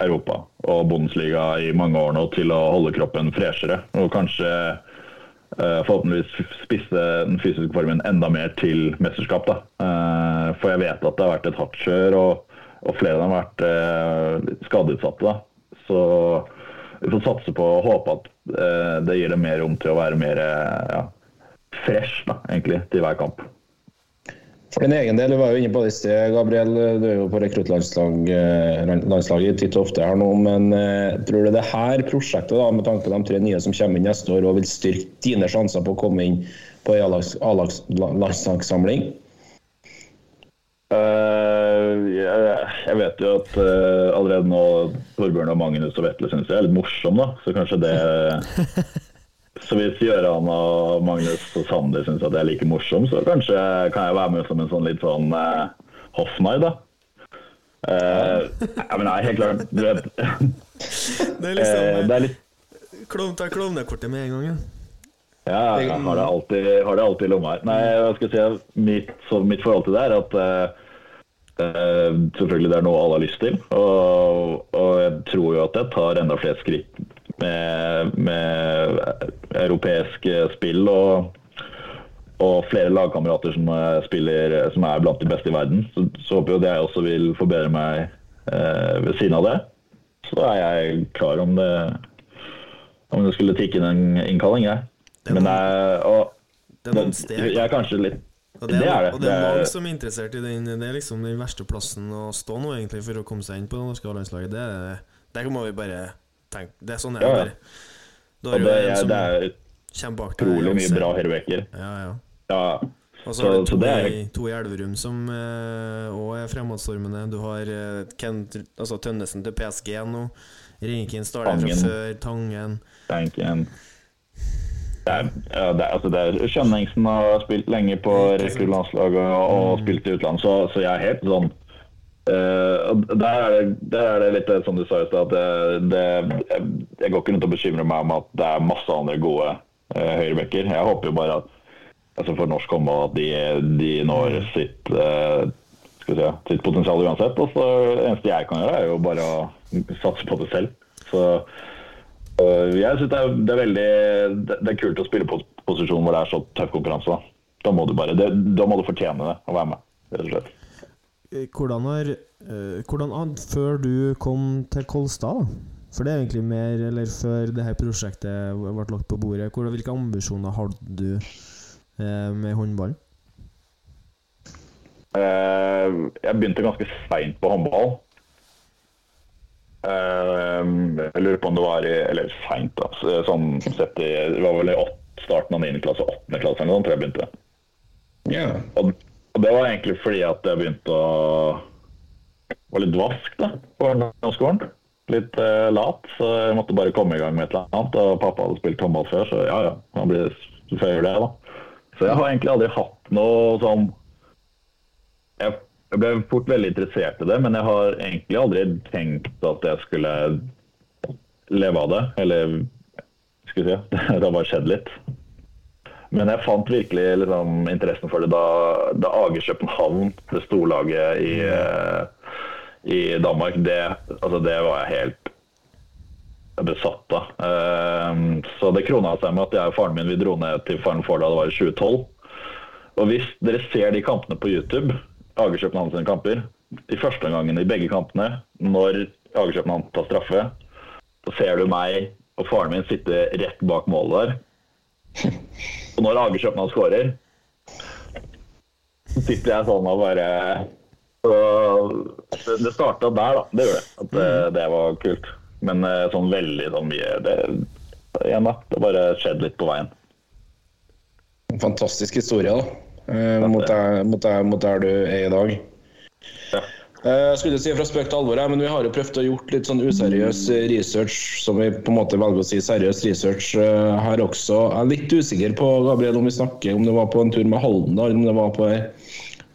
Europa og Bundesliga i mange år nå, til å holde kroppen freshere. Og kanskje forhåpentligvis spisse den fysiske formen enda mer til mesterskap. Da. Eh, for jeg vet at det har vært et hardt kjør, og, og flere av dem har vært eh, skadeutsatte. Da. Så vi får satse på og håpe at eh, det gir dem mer rom til å være mer eh, ja, fresh da, egentlig, til hver kamp. For din egen del, du var jo inne på det i sted, Gabriel. Du er jo på rekruttlandslaget titt og ofte her nå. Men eh, tror du det her prosjektet, da, med tanke på de tre nye som kommer inn neste år, og vil styrke dine sjanser på å komme inn på A-landslagssamling? Eh, jeg, jeg vet jo at uh, allerede nå Torbjørn og Magnus og Vetle syns jeg er litt morsom, da. Så kanskje det Så hvis Gøran og Magnus og Sander syns at jeg er like morsom, så kanskje kan jeg være med som en sånn litt sånn uh, hoffnarr, da. Uh, ja, men nei, helt klart. Du vet Det er eh, liksom Det er litt Klovn tar klovnekortet med en gang. Ja. Ja, jeg har det alltid, har det alltid i lomma. Nei, jeg skal si, mitt, så mitt forhold til det er at uh, eh, selvfølgelig det er noe alle har lyst til. Og, og jeg tror jo at jeg tar enda flere skritt med, med europeiske spill og, og flere lagkamerater som spiller, som er blant de beste i verden. Så, så håper jeg at jeg også vil forbedre meg eh, ved siden av det. Så er jeg klar om det, om det skulle tikke inn en innkalling, jeg. Det er Men noen- det er, og, Det jeg er kanskje litt Og det er, det er det. Og det er mange som er interessert i den. Det er liksom den verste plassen å stå nå, egentlig, for å komme seg inn på det norske landslaget. Det, er- der må vi bare tenke Det er sånn jeg Ja, ja. Da er det, en er, som det er kommer bak utrolig mye bra høyrebacker. Ja, ja. Ja, Og så har du to, det er- i, to i Elverum som òg er fremadstormende. Du har eh, Kent, altså Tønnesen til PSG nå. Rinkin starter fra før. Tangen. tanken det er, ja, det er, altså det er Skjønningsen har spilt lenge på rekruttlandslaget og, Mm. og spilt i utlandet, så, så jeg er helt sånn eh, og der, er det, der er det litt som du sa i stad, at det, det, jeg, jeg går ikke rundt og bekymrer meg om at det er masse andre gode uh, høyrebacker. Jeg håper jo bare at altså for norsk håndball at de, de når Mm. sitt, uh, si, sitt potensial uansett. Og så det eneste jeg kan gjøre, er jo bare å satse på det selv. Så uh, jeg synes det det er veldig det, det er kult å spille på posisjon hvor det er så tøff konkurranse. Da, da, må, du bare, det, da må du fortjene det, å være med, rett og slett. Eh, Hvordan har eh, Hvordan Før du kom til Kolstad. For det er egentlig mer Eller før dette prosjektet ble lagt på bordet, hvordan, hvilke ambisjoner hadde du eh, med håndballen? Eh, jeg begynte ganske seint på håndball. Jeg lurer på om det var i Eller seint, da. Sånn sett i Det var vel i åt, starten av 9. klasse, 8. klasse eller noe sånt, tror jeg begynte. Ja. Og, og det var egentlig fordi at jeg begynte å var litt vask da, på ungdomsskolen. Litt eh, lat, så jeg måtte bare komme i gang med et eller annet. Og pappa hadde spilt håndball før, så ja ja, man blir jeg det, da. Så jeg har egentlig aldri hatt noe sånn jeg ble fort veldig interessert i det, men jeg har egentlig aldri tenkt at jeg skulle leve av det. Eller skal vi si, det har bare skjedd litt. Men jeg fant virkelig liksom, interessen for det da, da AG København, det storlaget i, eh, i Danmark, det, altså, det var jeg helt besatt av. Eh, så det krona seg med at jeg og faren min vi dro ned til Faren for da det var i 2012. Og hvis dere ser de kampene på YouTube, AG København sine kamper, de første gangene i begge kampene, når AG København tar straffe, så ser du meg og faren min sitte rett bak målet der. Og når Ager København skårer, så sitter jeg sånn og bare så Det, starta der, da. Det gjorde det. At det, det var kult. Men eh, sånn veldig sånn mye det, Igjen, da. Det bare skjedde litt på veien. En fantastisk historie, da. Eh, mot, der, mot, der, mot der du er i dag. Ja. Eh, Jeg skulle si fra spøk til alvor, men vi har jo prøvd å gjort litt sånn useriøs research, som vi på en måte velger å si seriøs research eh, her også. Jeg er litt usikker på Gabriel, om vi snakker om det var på en tur med Halden, eller om det var på ei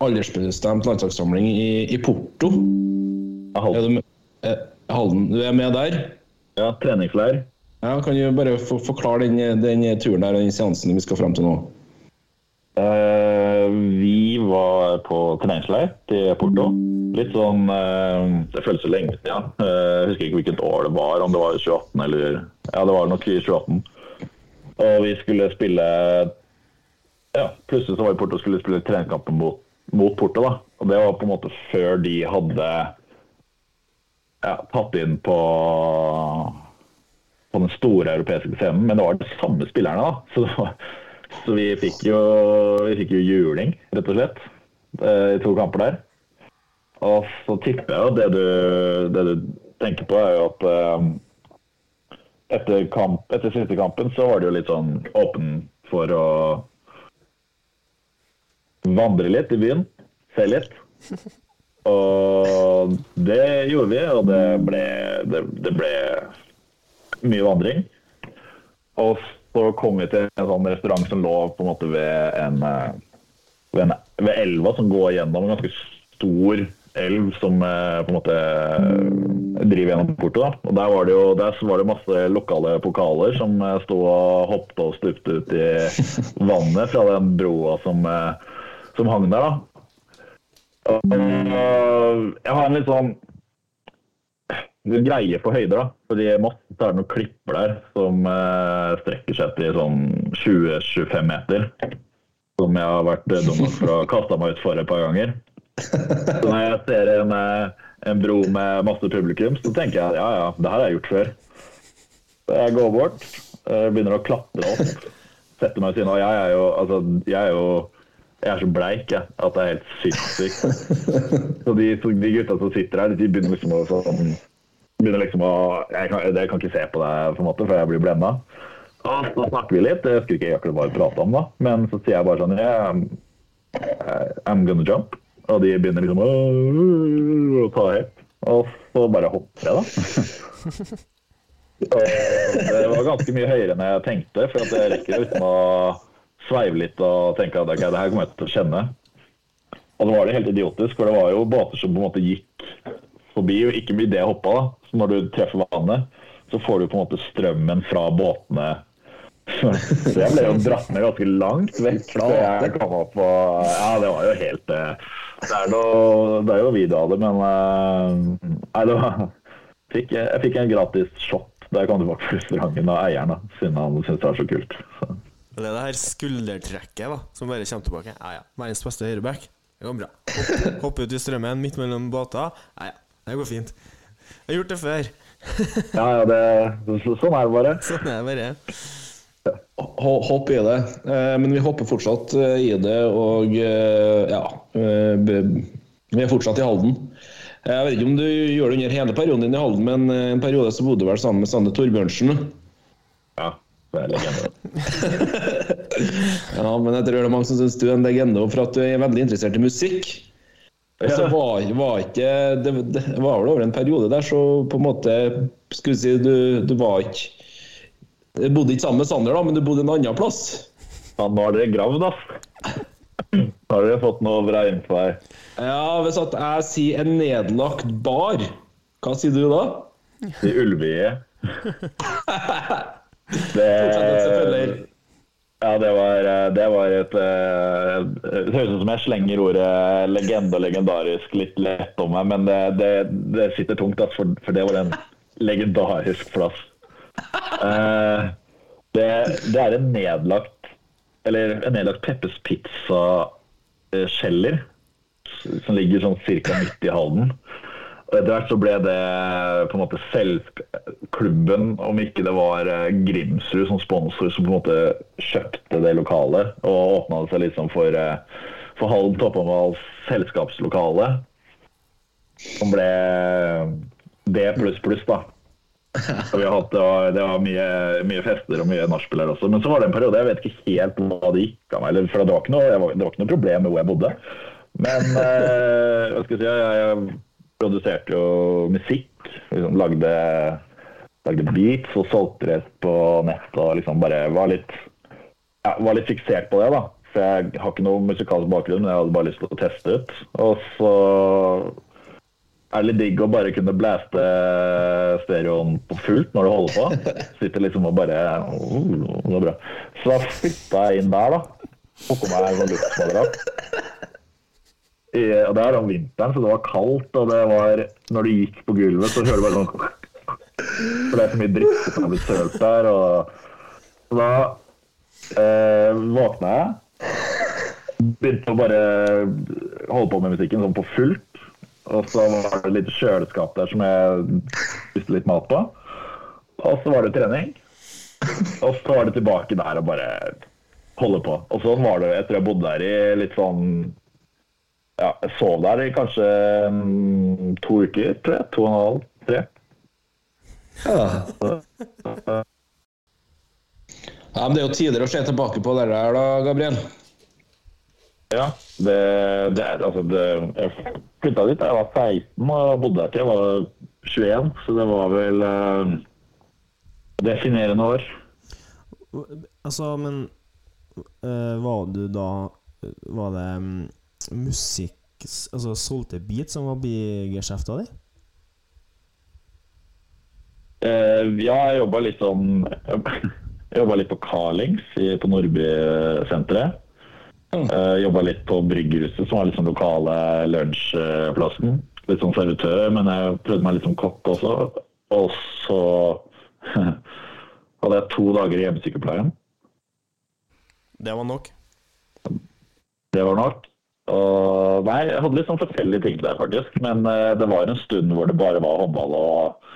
aldersbestemt landslagssamling i, i Porto. Halden. Er du, eh, Halden, du er med der? ja, treningsleir. Ja, kan du bare forklare den, den turen der, og den seansen vi skal fram til nå? Eh, vi var på treningsleir til Porto. Litt sånn eh, Det føles så lenge siden. Eh, Jeg husker ikke hvilket år det var, om det var 2018 eller Ja, det var nok i 2018. Og vi skulle spille Ja, plutselig så var vi i Porto og skulle spille treningskampen mot, mot Porto, da. Og det var på en måte før de hadde ja, tatt inn på på den store europeiske scenen, men det var de samme spillerne, da. Så, det var, så vi fikk jo vi fikk jo juling, rett og slett, eh, i to kamper der. Og så tipper jeg jo det du, det du tenker på, er jo at eh, etter, kamp, etter siste kampen så var det jo litt sånn åpen for å vandre litt i byen. Se litt. Og det gjorde vi, og det ble, det, det ble mye vandring. Og så kom vi til en sånn restaurant som lå på en måte ved en, eh, ved, en, ved elva som går gjennom en ganske stor elv som eh, på en måte eh, driver gjennom Porto. Da. Og der var det jo der var det masse lokale pokaler som sto og hoppet og stupte ut i vannet fra den broa som, som hang der. da. Jeg har en litt sånn greie på høyder, da. Fordi Moss er det noen klipper der som eh, strekker seg til sånn 20-25 meter. Som jeg har vært dum for å kaste meg ut for et par ganger. Så når jeg ser en, eh, en bro med masse publikum, så tenker jeg ja ja, det her har jeg gjort før. Så jeg går bort, eh, begynner å klatre opp, setter meg ved siden av. Jeg er jo, altså, jeg er jo jeg er så bleik jeg, at det er helt sinnssykt. Så de, de gutta som sitter her, de begynner liksom å sånn, begynner liksom å jeg kan, jeg kan ikke se på deg, på en måte, for jeg blir blenda. Og så snakker vi litt. Jeg husker ikke akkurat hva vi prata om, da. Men så sier jeg bare sånn yeah, I'm gonna jump. Og de begynner liksom å ta helt. Og så bare hopper jeg, da. Det var ganske mye høyere enn jeg tenkte, for at jeg rekker liksom å sveive litt og tenke at okay, det her kommer jeg til å kjenne. Og så var det helt idiotisk, for det var jo båter som på en måte gikk forbi, og ikke idet jeg hoppa. da. Så når du treffer vannet, så får du på en måte strømmen fra båtene. Så jeg ble jo dratt med ganske langt vekk Så jeg kom opp og Ja, det var jo helt eh, Det er, noe, det er jo video av det, men eh, Nei, det var fikk, Jeg fikk en gratis shot da jeg kom tilbake på restauranten av eieren, da, siden han syntes det var så kult. Så. Det er det her skuldertrekket da som bare kommer tilbake. Ja, ja. Verdens beste høyreback. Det går bra. Hopp- ut i strømmen midt mellom båter. Ja, ja. Det går fint. Jeg har gjort det før. Ja, ja, det, sånn er det bare. Sånn er det bare. Hopp i det. Eh, Men vi hopper fortsatt eh, i det, og eh, ja eh, Vi er fortsatt i Halden. Jeg vet ikke om du gjør det under hele perioden din i Halden, men en periode så bodde du vel sammen med Sanne Torbjørnsen. Ja, det er legende. Ja, men jeg tror det er mange som syns du er en legende for at du er veldig interessert i musikk. Og så var, var ikke det, det var vel over en periode der, så på en måte Skulle si du, du var ikke Du bodde ikke sammen med Sander, da, men du bodde en annen plass. Ja, nå har dere gravd, ass. Nå har dere fått noe bra innpå her. Ja, hvis at jeg sier en nedlagt bar, hva sier du da? I Ulvie. Det. Ja, det var, det var et eh, Det høres ut som jeg slenger ordet legende og legendarisk litt lett om meg, men det, det, det sitter tungt, for, for det var en legendarisk plass. Eh, det, det er en nedlagt Eller en nedlagt Peppes Pizza-skjeller som ligger sånn cirka midt i Halden. Etter hvert så ble det på en måte selvklubben, om ikke det var eh, Grimsrud som sponsor, som på en måte kjøpte det lokalet og åpna seg liksom for, eh, for Halden Toppåndvals selskapslokale. Som ble det pluss pluss, da. Hatt, det var, det var mye, mye fester og mye nachspiel også. Men så var det en periode jeg vet ikke helt hva det gikk av meg. For det var noe, det var ikke noe problem med hvor jeg bodde. Men eh, hva skal jeg si, jeg, jeg produserte jo musikk. Liksom, lagde, lagde beats og solgte det på nett og liksom bare var litt, ja, var litt fiksert på det. da. For jeg har ikke noe musikalsk bakgrunn, men jeg hadde bare lyst til å teste ut. Og så er det litt digg å bare kunne blaste stereoen på fullt når du holder på. Sitter liksom og bare oh, Det er bra. Så da flytta jeg inn der, da. Tok på meg sånn luftsmadrass. I- Og det er om vinteren, så det var kaldt, og det var Når du gikk på gulvet, så hører du bare sånn For det er så mye dritt som har blitt sølt der, og så da eh, våkna jeg. Begynte å bare holde på med musikken sånn på fullt. Og så var det litt kjøleskap der som jeg spiste litt mat på. Og så var det trening. Og så var det tilbake der og bare holde på. Og sånn var det etter jeg bodde der i litt sånn Ja, jeg sov der i kanskje um, to uker, tror jeg. To og en halv, tre. Ja, men Det er jo tidligere å se tilbake på det der, da, Gabriel. Ja, det, det er altså det, Jeg flytta dit da jeg var 16 og bodde der til jeg var 21, så det var vel uh, definerende år. Altså, men uh, Var du da Var det mm, musikk Altså solgte beat som var bigeskjefta di? Uh, ja, jeg jobba litt sånn Jeg jobba litt på Carlings på Nordby-senteret. Uh, jobba litt på Bryggerhuset, som var sånn lokale lunsjplassen. Litt sånn servitør, men jeg prøvde meg litt som kokk også. Og så hadde jeg to dager i hjemmesykepleien. Det var nok. Det var nok. Og nei, jeg hadde litt sånn forskjellige ting der, faktisk. Men uh, det var en stund hvor det bare var håndball og,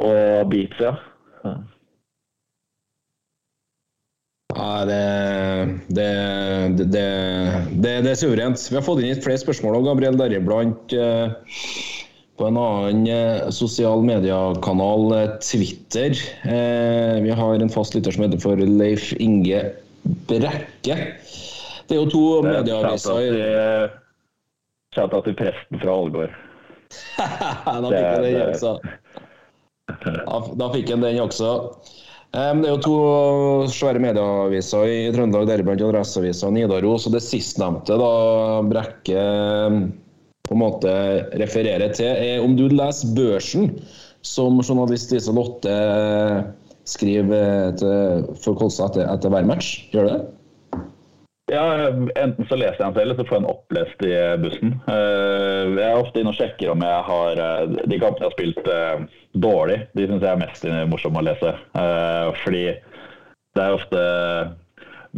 og beats, ja. Ja, det, det, det, det, det, er suverent. Vi har fått inn litt flere spørsmål om Gabriel, deriblant eh, på en annen eh, sosial mediekanal, eh, Twitter. Eh, vi har en fast lytter som heter for Leif Inge Brekke. Det er jo to medieaviser i Shout-out til presten fra Ålgård. Da fikk jeg den også. Da, fikk han den også. Det er jo to svære medieaviser i Trøndelag, deriblant Adresseavisa og Nidaros. Og det sistnevnte da Brekke på en måte refererer til, er om du leser Børsen, som journalist Lise Lotte skriver til, for Kolstad etter, etter hver match. Gjør du det? Ja, enten så leser jeg den selv, eller så får jeg den opplest i bussen. Eh, Jeg er ofte inne og sjekker om jeg har eh, De kampene jeg har spilt eh, dårlig, de syns jeg er mest morsomme å lese. Eh, Fordi det er ofte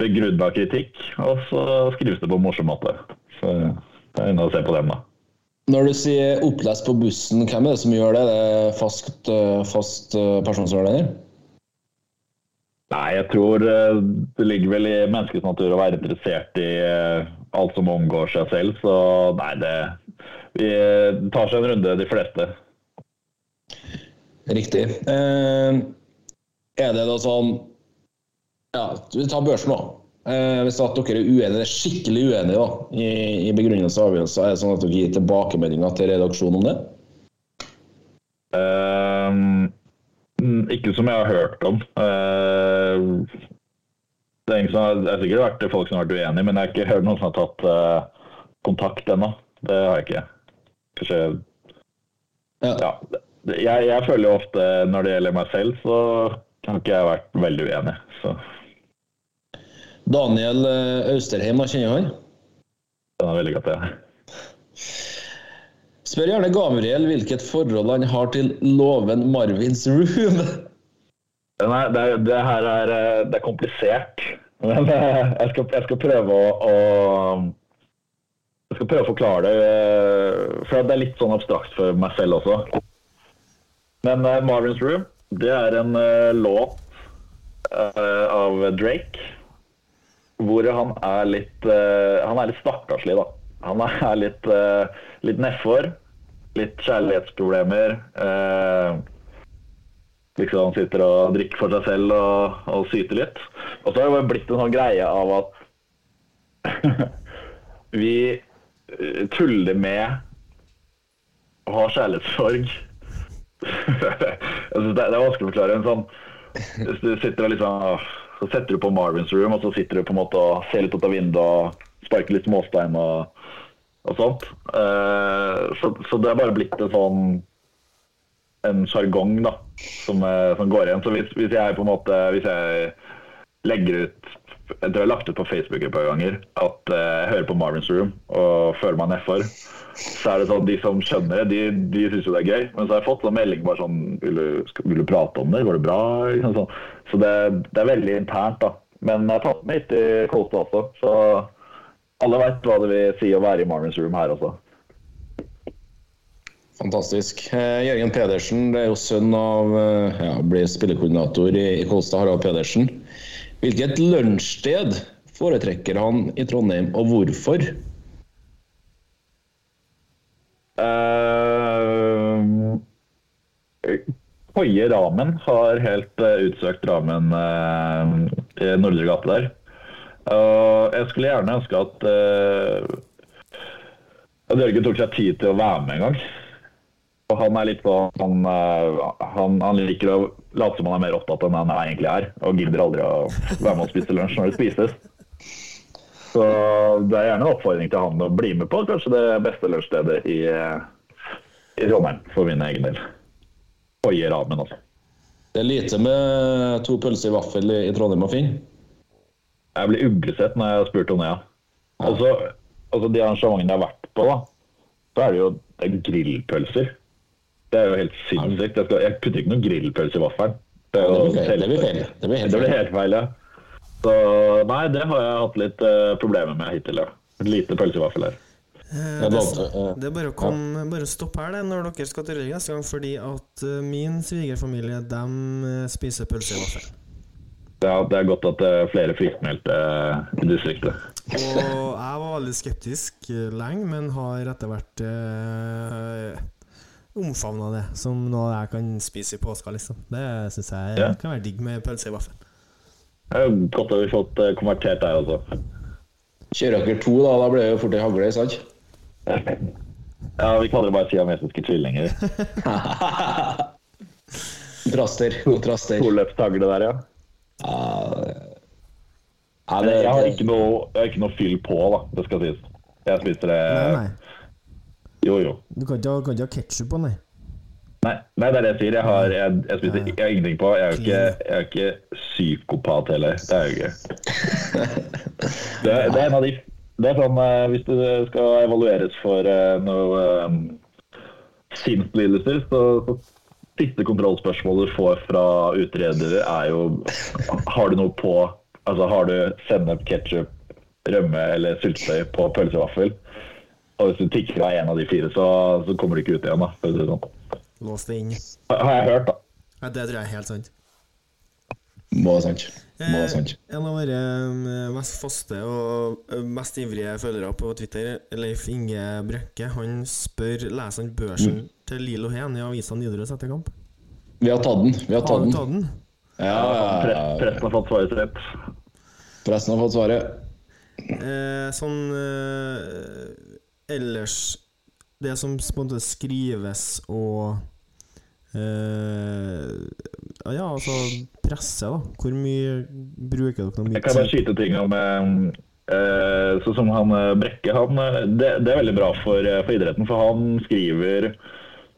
begrunna kritikk, og så skrives det på en morsom måte. Så jeg er inne og ser på dem, da. Når du sier opplest på bussen, hvem er det som gjør det? Det er fast, eh, fast eh, person? Nei, jeg tror eh, det ligger vel i menneskets natur å være interessert i eh, alt som omgår seg selv. Så nei, det Vi eh, tar seg en runde, de fleste. Riktig. Eh, er det da sånn Ja, vi tar børsen, da. Eh, hvis at dere er uenige, skikkelig uenige da, i, i begrunnelse og avgjørelser, er det sånn at dere gir tilbakemeldinger til redaksjonen om det? Eh, ikke som jeg har hørt om. Eh, det er, som har, det er sikkert vært folk som har vært uenige, men jeg har ikke hørt noen som har tatt eh, kontakt ennå. Det har jeg ikke. Kanskje Ja. Ja. Jeg, jeg føler jo ofte når det gjelder meg selv, så har ikke jeg vært veldig uenig. Så Daniel eh, Austerheim, kjenner han? den er veldig godt, jeg. Spør gjerne Gabriel hvilket forhold han har til låven Marvins Room. Nei, det, det her er, eh, det er komplisert. Men eh, jeg skal, jeg skal prøve å, å Jeg skal prøve å forklare det. eh, For det er litt sånn abstrakt for meg selv også. Men Marvin's Room, det er en låt av Drake. Hvor han er litt Han er litt stakkarslig, da. Han er litt, uh, litt nedfor. Litt kjærlighetsproblemer. eh, liksom sitter og drikker for seg selv og, og syter litt. Og så har det blitt en sånn greie av at vi eh, tuller med å ha kjærlighetssorg. Det, det er vanskelig å forklare. En sånn, hvis du sitter og liksom, så setter du på Marvins Room, og så sitter du på en måte og ser litt ut av vinduet og sparker litt småstein. og og sånt. Eh, så, så det er bare blitt en sånn en sjargong da, som, eh, som går igjen. Så hvis, hvis jeg på en måte Hvis jeg legger ut Jeg tror jeg har lagt ut på Facebook et par ganger at eh, jeg hører på Marvins Room og føler meg nedfor. Så er det sånn, De som skjønner det, de, de syns jo det er gøy. Men så har jeg fått en melding bare sånn Vil du, vil du prate om det? Går det bra? Liksom sånn. Så det, det er veldig internt, da. Men jeg har tatt med hit i Kolstad også. Så alle veit hva det vil si å være i Marvins Room her også. Fantastisk. Eh, Jørgen Pedersen det er jo sønn av eh, ja, blir spillekoordinator i, i Kolstad, Harald Pedersen. Hvilket lunsjsted foretrekker han i Trondheim, og hvorfor? Uh, Hoie Ramen har helt uh, utsøkt ramen uh, i Nordre gate der. Uh, jeg skulle gjerne ønske at uh, Jørgen tok seg tid til å være med en gang. Og han er litt sånn han, han, han, liker å late som han er mer opptatt enn han egentlig er. Og gidder aldri å være med og spise lunsj når det spises. Så det er gjerne en oppfordring til han å bli med på kanskje det beste lunsjstedet i, i Trondheim, for min egen del. Og i ramen, altså. Det er lite med to pølser i vaffel i Trondheim å finne. Jeg blir uglesett når jeg har spurt om det, ja. Altså, altså De arrangementene jeg har vært på, da, så er det jo det er grillpølser. Det er jo helt sinnssykt. Jeg, skal, jeg putter ikke noen grillpølse i vaffelen. Det, jo, det, blir feil. Det blir helt det blir feil. helt feil, ja. Så nei, det har jeg hatt litt uh, problemer med hittil, ja. Et lite pølsevaffel her. Eh, det, det er bare å komme, bare stopp her det når dere skal til Røyk neste gang, fordi at eh, min svigerfamilie dem eh, spiser pølse i vaffel. Det er, det er godt at det er flere friskmeldte uh, i distriktet. Og jeg var veldig skeptisk eh, lenge, men har etter hvert eh, omfavna det som noe jeg kan spise i påska, liksom. Det syns jeg Ja. kan være digg med pølse i vaffel. Det er godt at vi har fått konvertert der også. Kjører dere to, da, da blir det jo fort ei hagle, sant? Ja, vi kaller det bare siamesiske tvillinger. Traster Kontraster. Toløpstagle der, ja. Ja, Men det, jeg har ikke noe, jeg har ikke noe fyll på, da. Det skal sies. Jeg spiser det Nei, nei. Jo, jo. Du kan ikke, ha- kan ikke ha ketsjup på, nei. Nei, nei, det er det jeg sier. Jeg har, jeg, jeg spiser jeg har ingenting på. Jeg er jo ikke, jeg er ikke psykopat heller. Det er jo ikke. Det, det er en av de Det er sånn eh, Hvis det skal evalueres for eh, noe um, sinnslidelser, så, så siste kontrollspørsmålet du får fra utredere, er jo Har du noe på Altså har du sennep, ketsjup, rømme eller syltetøy på pølsevaffel? Og hvis du tikker av en av de fire, så, så kommer du ikke ut igjen. da, for å si det sånn. Lås inn. Har har jeg hørt, da. Ja, det tror jeg er helt sant. må være sant. Eh, en av våre eh, mest faste og eh, mest ivrige følgere på Twitter, Leif Inge Brøkke, han spør leser han børsen Mm. til Lilo Hen i avisa Nidaros etter kamp. Vi har tatt den. Vi har tatt har den. tatt den? Ja, ja, Pre ja. presten har fått svaret sitt. Pressen har fått svaret. Eh, sånn eh, ellers Det som på en måte skrives og eh, Ja, altså presse, da. Hvor mye bruker dere noe Jeg kan bare skyte ting om eh, Sånn som han eh, Brekke, han, det, det er veldig bra for, for idretten. For han skriver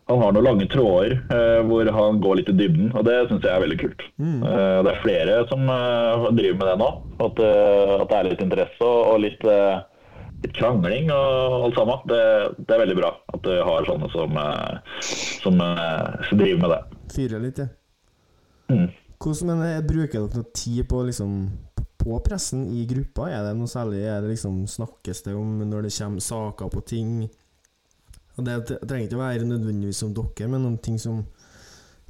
Han har noen lange tråder eh, hvor han går litt i dybden, og det syns jeg er veldig kult. Eh, det er flere som driver med det nå. At, at det er litt interesse og, litt, litt krangling og alt sammen. Det, det er veldig bra at du har sånne som, som, som driver med det. Fyrer litt, ja. Mm. Hvordan, men eh, Bruker dere noe tid på liksom på pressen i gruppa? Er det noe særlig er det liksom, Snakkes det om når det kommer saker på ting? Og Det det trenger ikke å være nødvendigvis om dere, men om ting som,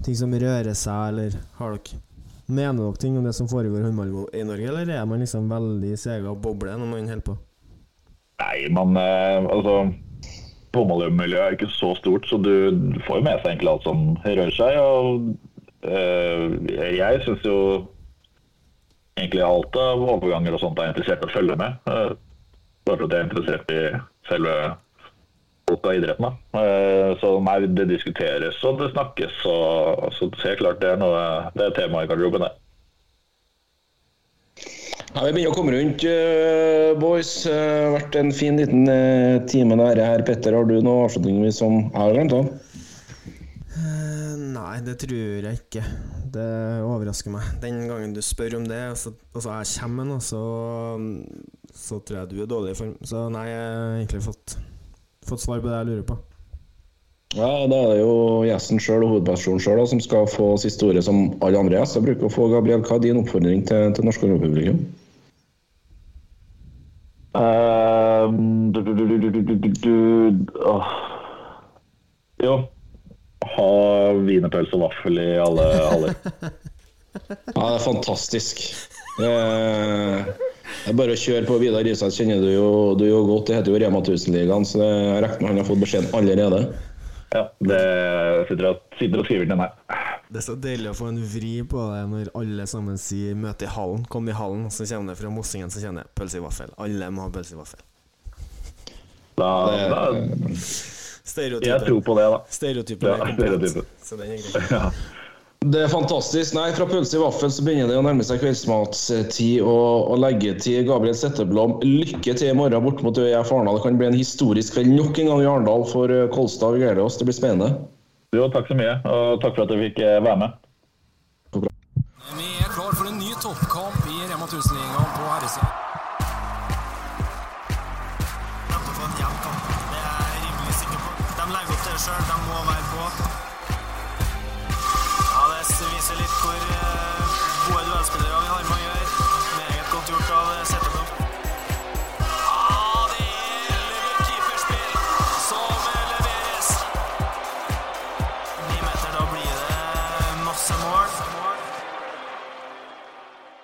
ting som rører seg, eller har dere Mener dere ting om det som foregår i håndball i Norge, eller er man liksom veldig sega og bobler når man holder på? Nei, man eh, Altså Håndballmiljøet er ikke så stort, så du får jo med seg egentlig alt som rører seg. Og jeg syns jo egentlig alt av overganger og sånt er interessert i å følge med. Eh, bare fordi jeg er interessert i selve folk av idretten. Da. Eh, så nei, det diskuteres og det snakkes, og så helt klart det er noe Det er tema i garderoben, det. Ja, Vi begynner å komme rundt, eh, boys. Det har vært en fin liten eh, time nære her. Petter, har du noe avslutning som jeg har glemt? da? Eh, Nei, det tror jeg ikke. Det overrasker meg. Den gangen du spør om det, så, altså jeg kommer med noe, så, så tror jeg du er dårlig i form. Så nei, jeg har egentlig fått, fått svar på det jeg lurer på. Ja, Da er det jo gjesten sjøl og hovedpersonen sjøl som skal få siste ordet, som alle andre gjester bruker å få. Gabriel, hva er din oppfordring til, til norsk publikum? Uh, du, du, du, du, du, du, du, du, åh. Jo. Ha wienerpølse og vaffel i alle haller. Ja, det er fantastisk. Eh, Det er bare å kjøre på. Vidar Riseth kjenner du jo, du jo godt. Det heter jo Rema 1000-ligaen, så det, jeg regner med han har fått beskjeden allerede. Ja, det sitter og, sitter og skriver den her. Det er så deilig å få en vri på det når alle sammen sier 'møte i hallen'. Kom i hallen, så kommer det fra Mossingen, så kjenner jeg pølse i vaffel. Alle må ha pølse i vaffel. Da, da, Stereotypen. jeg tror på det, da. Stereotypen Ja, er stereotypen. Så den er grei. Ja. Det er fantastisk. Nei, Fra pølse i vaffel så begynner det å nærme seg kveldsmatstid og, og leggetid. Gabriel Setteblom, lykke til i morgen bort mot ØIF Arendal. Det kan bli en historisk kveld nok en gang i Arendal for Kolstad. Vi gleder oss. Det blir spennende. Jo, takk så mye, og takk for at du fikk eh, være med. Vi er klar for en ny toppkamp i Rema 1000-ligaen på herresida. Sjøl. De må være på. Ja, det viser litt